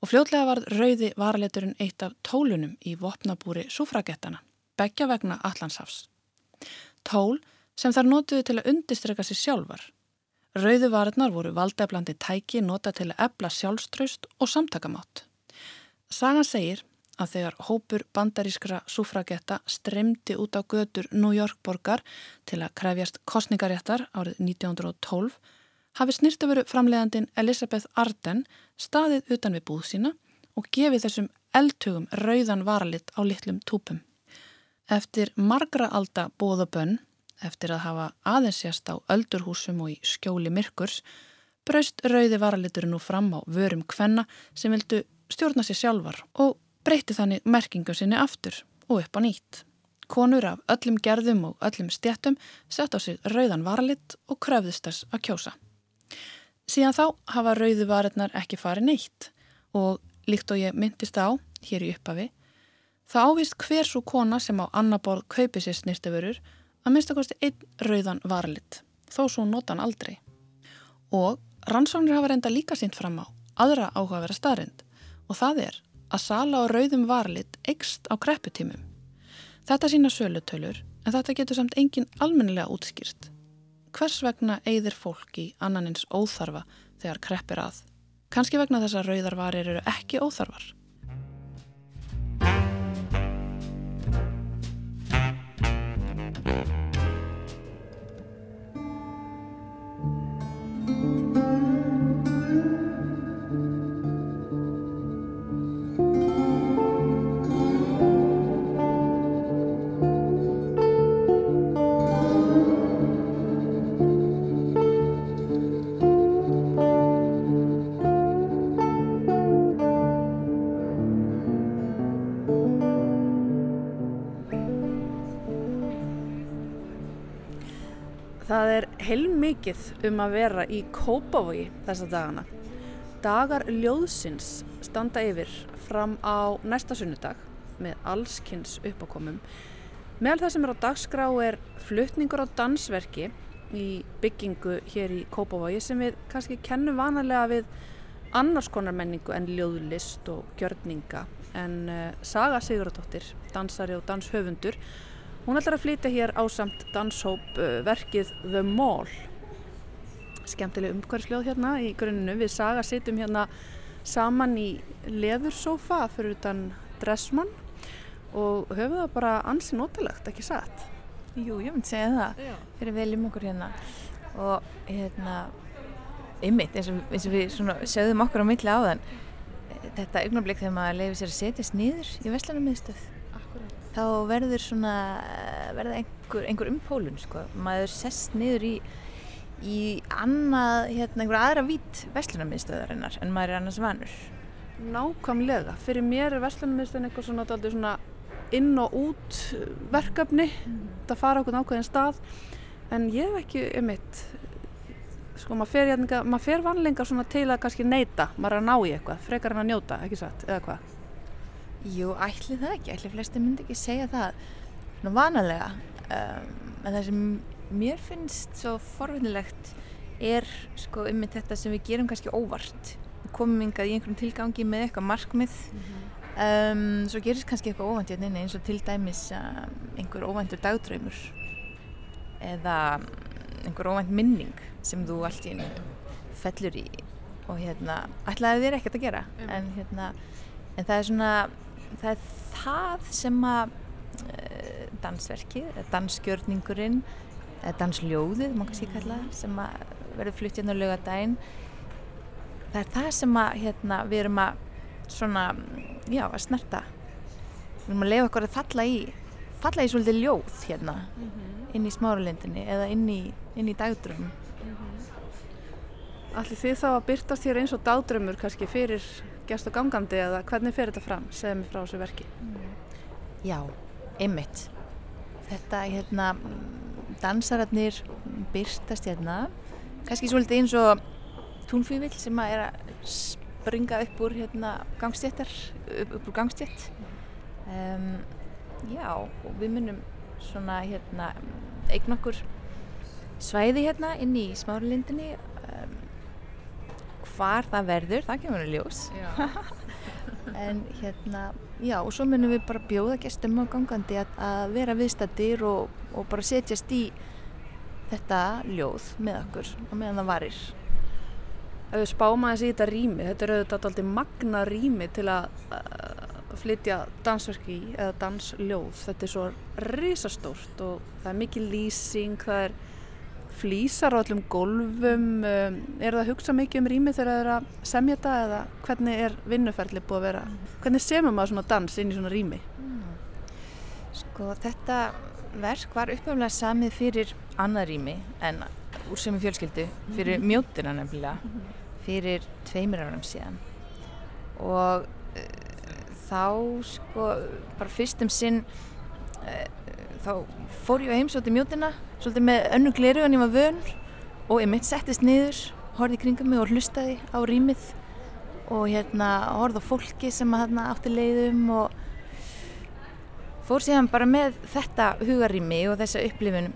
og fljótlega varð rauði varaleturinn eitt af tólunum í vopnabúri súfragettana, begja vegna Allandshafs. Tól sem þar notuðu til að undistreka sér sjálfar. Rauðu varirnar voru valdeflandi tæki nota til að ebla sjálfströst og samtakamátt. Sagan segir að þegar hópur bandarískra sufragetta stremdi út á götur New York borgar til að krefjast kostningaréttar árið 1912 hafi snirtaföru framleiðandin Elisabeth Arden staðið utan við búð sína og gefið þessum eldtugum rauðan varalit á litlum túpum. Eftir margra alda bóða bönn, eftir að hafa aðeinsjast á öldurhúsum og í skjóli myrkurs, braust rauði varaliturinn nú fram á vörum kvenna sem vildu stjórna sér sjálfar og breyti þannig merkingu sinni aftur og upp á nýtt. Konur af öllum gerðum og öllum stjættum sett á sig rauðan varalit og kröfðist þess að kjósa. Síðan þá hafa rauðu varirnar ekki farið neitt og líkt og ég myndist á, hér í upphafi, það ávist hver svo kona sem á annaborð kaupi sér snirtefurur að minnstakosti einn rauðan varalit, þó svo notan aldrei. Og rannsóknir hafa reynda líka sínt fram á aðra áhugavera staðrind og það er að sala á rauðum varlit eikst á krepputímum. Þetta sína sölutölur en þetta getur samt engin almennilega útskýrt. Hvers vegna eigðir fólk í annanins óþarfa þegar kreppir að? Kanski vegna þess að rauðarvarir eru ekki óþarfar. Það er heilmikið um að vera í Kópavogi þessa dagana. Dagar ljóðsins standa yfir fram á næsta sunnudag með allskynns uppákomum. Meðal það sem er á dagskrá er fluttningur á dansverki í byggingu hér í Kópavogi sem við kannski kennum vanalega við annars konar menningu en ljóðlist og gjörninga. En uh, Saga Sigurðardóttir, dansari og danshöfundur, Hún ætlar að flytja hér á samt danshóp uh, verkið The Mall. Skemmtileg umhverfsljóð hérna í grunninu. Við saga sittum hérna saman í leðursófa fyrir utan dressmann og höfum það bara ansi notalegt, ekki satt? Jú, ég myndi segja það Já. fyrir veljum okkur hérna og hérna ymmit eins, eins og við sögðum okkur á milli áðan þetta augnablik þegar maður lefið sér að setjast nýður í Vestlanum miðstöð þá verður svona verður einhver, einhver umpólun sko. maður sest niður í í annað, hérna, einhver aðra vít vestlunarmiðstöðarinnar en maður er annars vanur. Nákvæmlega, fyrir mér er vestlunarmiðstöðin eitthvað svona, svona inn og út verkefni. Mm. það fara okkur nákvæðin stað. En ég hef ekki um mitt sko maður fer, hérna, maður fer vanlengar til að kannski neyta, maður er að ná í eitthvað. Frekar en að njóta, ekki satt, eða hvað Jú, ætli það ekki, ætli flesti myndi ekki segja það nú vanalega. Um, en það sem mér finnst svo forvinnilegt er sko um þetta sem við gerum kannski óvart. Við komum yngað í einhverjum tilgangi með eitthvað markmið. Mm -hmm. um, svo gerist kannski eitthvað óvænt hérna eins og til dæmis um, einhver óvæntur dagdraumur eða einhver óvænt minning sem þú allt í fellur í og hérna ætlaði þér ekkert að gera. En hérna en það er svona það er það sem að uh, dansverkið, dansgjörningurinn eða dansljóðið, má kannski kalla sem að verður flutt hérna á lögadaginn það er það sem að hérna, við erum að svona, já, að snerta við erum að lefa okkur að falla í falla í svolítið ljóð hérna mm -hmm. inn í smáralindinni eða inn í, inn í dagdröfum mm -hmm. Allir því þá að byrtast hér eins og dagdröfumur kannski fyrir gerst á gangandi eða hvernig fer þetta fram? Segð mér frá þessu verki. Já, einmitt. Þetta, hérna, dansararnir byrstast hérna, kannski svolítið eins og túnfývill sem að er að springa upp úr hérna gangstjættar, upp, upp úr gangstjætt. Um, já, og við munum svona hérna eign okkur svæði hérna inn í smáralindinni hvar það verður, það kemur að ljós en hérna já og svo munum við bara bjóða gestum á gangandi að, að vera viðstættir og, og bara setjast í þetta ljóð með okkur og meðan það varir. Ef við spáum aðeins í þetta rými, þetta er auðvitað alltaf magna rými til að flytja dansverki í eða dansljóð. Þetta er svo risastórt og það er mikið lýsing, það er flýsar á öllum gólfum. Um, er það að hugsa mikið um rými þegar það er að semja þetta eða hvernig er vinnuferðli búið að vera? Hvernig semur maður svona dans inn í svona rými? Sko þetta verk var uppöfnilega samið fyrir annað rými en úr sem í fjölskyldu fyrir Mhm. mjótina nefnilega fyrir tveimur árum síðan og uh, þá sko bara fyrst um sinn uh, þá fór ég á heimsóti mjótina svolítið með önnu gleru en ég var vönur og ég mitt settist niður horfði í kringum mig og hlustaði á rýmið og hérna horfði á fólki sem að hérna átti leiðum og fór síðan bara með þetta hugarými og þessa upplifun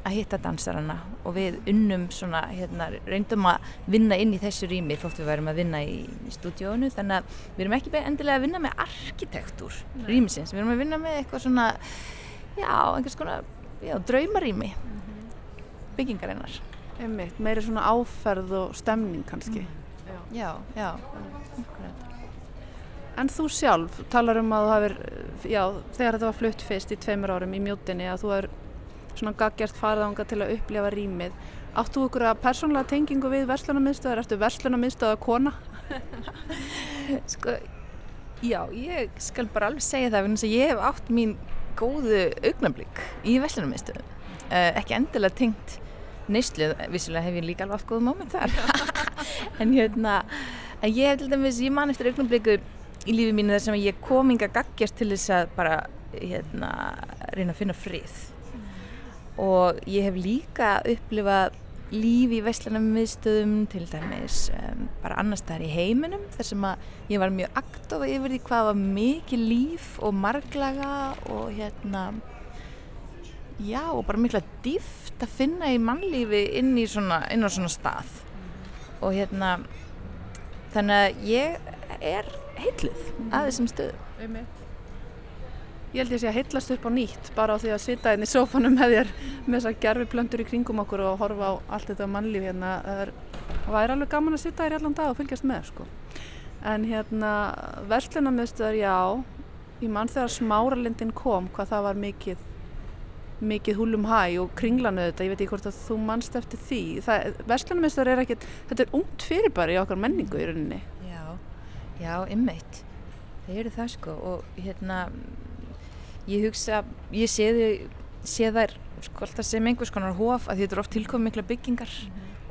að hitta dansarana og við unnum svona, hérna, reyndum að vinna inn í þessu rými þótt við værum að vinna í, í stúdíónu þannig að við erum ekki endilega að vinna með arkitektúr rýmisins, við erum að vinna með eitthvað svona já, einhvers konar já, draumarými byggingarinnar Einmitt, meiri svona áferð og stemning kannski. Já, já, akkurat. En þú sjálf talar um að þú hafir, já, þegar þetta var flutt fyrst í tveimur árum í mjótinni að þú er svona gaggjart farðanga til að upplifa rýmið. Áttu ykkur að persónlega tengingu við verslunarmiðstöðar? Ertu verslunarmiðstöðar kona? Sko, já, ég skal bara alveg segja það vegna þess að ég hef átt mín góðu augnablík í verslunarmiðstöðum. Uh, ekki endilega tengt neyslu, vissulega hef ég líka alveg átt góðu móment þar. en hérna, en ég hef til dæmis, ég man eftir augnablíku í lífi mínu þar sem ég kom inga gaggjast til þess að bara, hérna, reyna að finna frið. Og ég hef líka upplifað líf í vestlunarmiðstöðum til dæmis um, bara annars staðar í heiminum þar sem að ég var mjög aktofa yfir því hvað var mikið líf og marglaga og hérna já og bara mikla dýft að finna í mannlífi inn í svona, inn á svona stað og hérna þannig að ég er heitluð að þessum stöðum. Ég held ég sé að heillast upp á nýtt bara á því að sita inn í sófanum með þér með þessar gerfi plöndur í kringum okkur og horfa á allt þetta mannlíf hérna. Það er, það væri alveg gaman að sita hér í allan dag og fylgjast með sko. En hérna verslunarmiðstöðar, já, ég mann þegar smáralindin kom hvað það var mikið mikið húlum hæ og kringlanu þetta, ég veit ekki hvort að þú mannst eftir því. Verslunarmiðstöðar er ekkert, þetta er ungt fyrirbæri í okkar menningu í rauninni. Já, já, ymmeitt. Það eru það sko og hérna ég hugsa, ég sé, sé þær sko alltaf sem einhvers konar hóf að þetta eru oft tilkomið mikla byggingar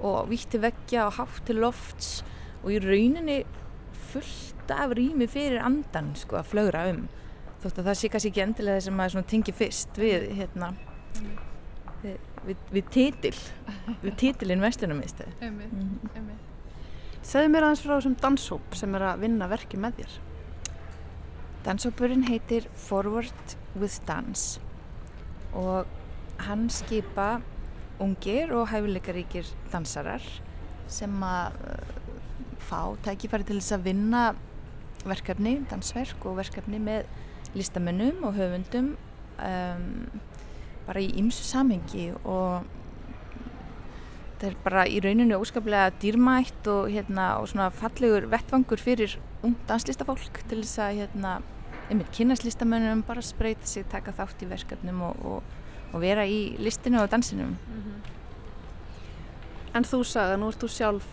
og vítti veggja og hátt til lofts og í rauninni fullt af rými fyrir andan sko að flögra um. Þótt að það sé kannski ekki endilega þess að maður tengi fyrst við hérna við, við, við titil við titilinn vestunarmiðstöð Einmitt, einmitt. Segðu mér aðeins frá þessum danshóp sem er að vinna verki með þér. Danshópurinn heitir Forward with Dance og hann skipa ungir og hæfileikaríkir dansarar sem að uh, fá tækifæri til þess að vinna verkefni, dansverk og verkefni með listamönnum og höfundum um, bara í ymsu samhengi og þetta er bara í rauninu óskaplega dýrmætt og, hérna, og fallegur vettvangur fyrir ung danslistafólk til þess að hérna, einmitt kynast listamönnum, bara spreita sig, taka þátt í verkefnum og, og, og vera í listinu og dansinum. En þú sagði að nú ert þú sjálf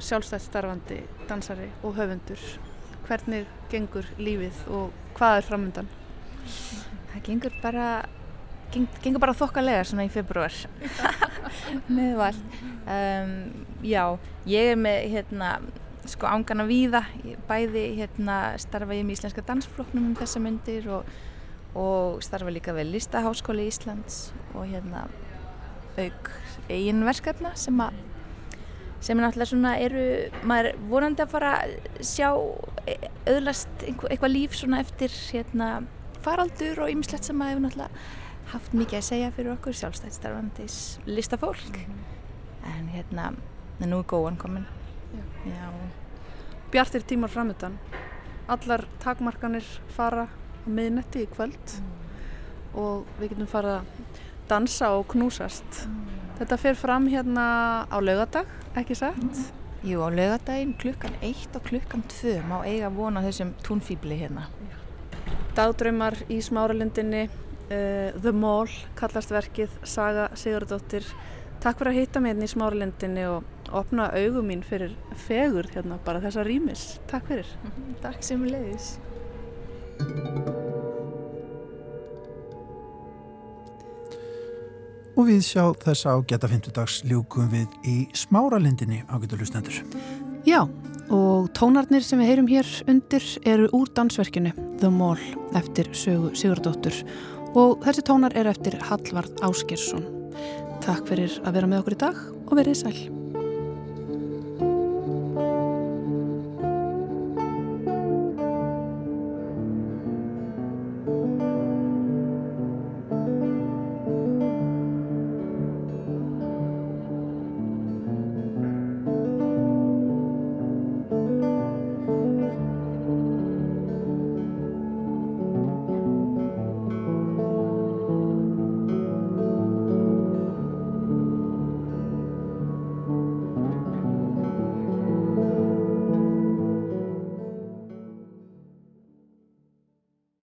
sjálfstætt starfandi dansari og höfundur. Hvernig gengur lífið og hvað er framöndan? Það gengur bara, geng, gengur bara þokkalega svona í februar með val. Um, já, ég er með hérna, sko ángana víða, bæði hérna, starfa ég með Íslenska dansfloknum um þessa myndir og, og starfa líka við Listaháskóli Íslands og hérna auk eigin verkefna sem að sem er náttúrulega svona eru, maður vonandi að fara að sjá e- öðlast einhver, eitthvað líf svona eftir hérna faraldur og ymslegt sem maður hefur náttúrulega haft mikið að segja fyrir okkur sjálfstæðstarfandis listafólk. En hérna, en nú er góðan komin. Bjartir tímar framöndan. Allar takmarkanir fara á miðnetti í kvöld og við getum fara að dansa og knúsast. Þetta fer fram hérna á laugadag, ekki satt? Jú, á laugadaginn klukkan 1 og klukkan 2 má eiga vona þessum túnfýbli hérna. Dagdraumar í smáralindinni, uh, The Mall kallast verkið, Saga Sigurdóttir. Takk fyrir að hitta mig hérna í smáralindinni og opna augum mín fyrir fegur hérna bara þessa rýmis. Takk fyrir. Takk sem leiðis. Og við sjá þess á geta 50 dags ljúkum við í smáralindinni á getur lustendur. Já, og tónarnir sem við heyrum hér undir eru úr dansverkinu The Mall eftir sögu Sigurdóttur og þessi tónar er eftir Hallvard Áskersson. Takk fyrir að vera með okkur í dag og verið sæl.